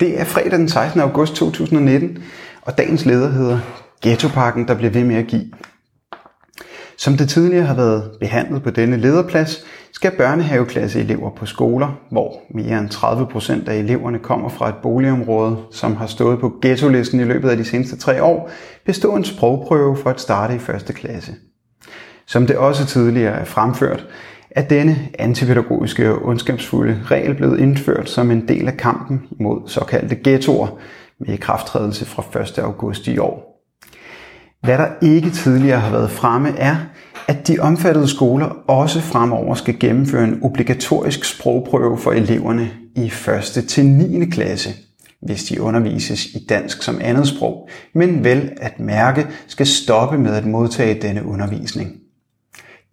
Det er fredag den 16. august 2019, og dagens leder hedder Ghettoparken, der bliver ved med at give. Som det tidligere har været behandlet på denne lederplads, skal børnehaveklasseelever på skoler, hvor mere end 30 procent af eleverne kommer fra et boligområde, som har stået på ghetto-listen i løbet af de seneste tre år, bestå en sprogprøve for at starte i første klasse. Som det også tidligere er fremført, er denne antipædagogiske og ondskabsfulde regel blevet indført som en del af kampen mod såkaldte ghettoer med krafttrædelse fra 1. august i år. Hvad der ikke tidligere har været fremme er, at de omfattede skoler også fremover skal gennemføre en obligatorisk sprogprøve for eleverne i 1. til 9. klasse, hvis de undervises i dansk som andet sprog, men vel at mærke skal stoppe med at modtage denne undervisning.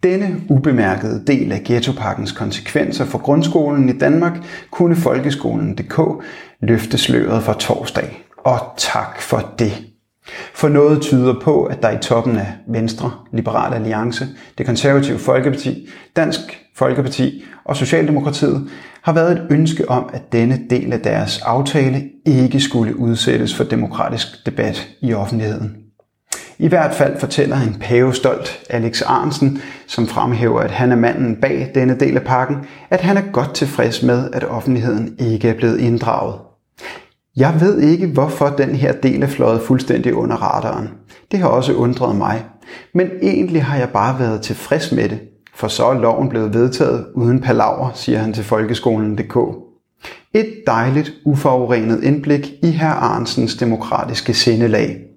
Denne ubemærkede del af ghettopakkens konsekvenser for grundskolen i Danmark kunne folkeskolen.dk løfte sløret for torsdag. Og tak for det. For noget tyder på, at der i toppen af Venstre, Liberal Alliance, det konservative Folkeparti, Dansk Folkeparti og Socialdemokratiet har været et ønske om, at denne del af deres aftale ikke skulle udsættes for demokratisk debat i offentligheden. I hvert fald fortæller en pavestolt Alex Arnsen, som fremhæver, at han er manden bag denne del af pakken, at han er godt tilfreds med, at offentligheden ikke er blevet inddraget. Jeg ved ikke, hvorfor den her del er fløjet fuldstændig under radaren. Det har også undret mig. Men egentlig har jeg bare været tilfreds med det, for så er loven blevet vedtaget uden palaver, siger han til folkeskolen.dk. Et dejligt, uforurenet indblik i herr Arnsens demokratiske sindelag.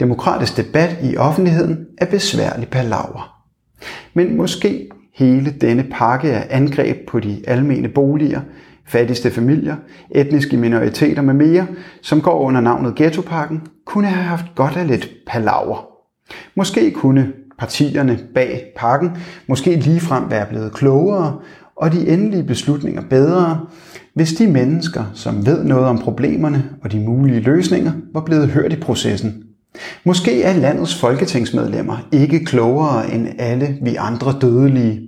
Demokratisk debat i offentligheden er besværlig palaver. Men måske hele denne pakke af angreb på de almene boliger, fattigste familier, etniske minoriteter med mere, som går under navnet Ghettopakken, kunne have haft godt af lidt palaver. Måske kunne partierne bag pakken måske ligefrem være blevet klogere og de endelige beslutninger bedre, hvis de mennesker, som ved noget om problemerne og de mulige løsninger, var blevet hørt i processen. Måske er landets folketingsmedlemmer ikke klogere end alle vi andre dødelige.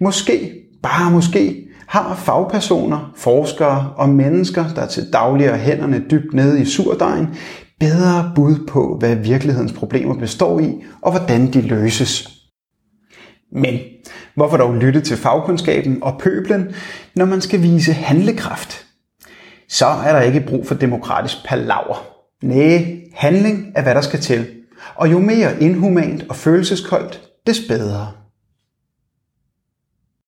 Måske, bare måske, har fagpersoner, forskere og mennesker, der til daglig er hænderne dybt nede i surdejen, bedre bud på, hvad virkelighedens problemer består i, og hvordan de løses. Men hvorfor dog lytte til fagkundskaben og pøblen, når man skal vise handlekraft? Så er der ikke brug for demokratisk palaver. Næh, handling er hvad der skal til. Og jo mere inhumant og følelseskoldt, des bedre.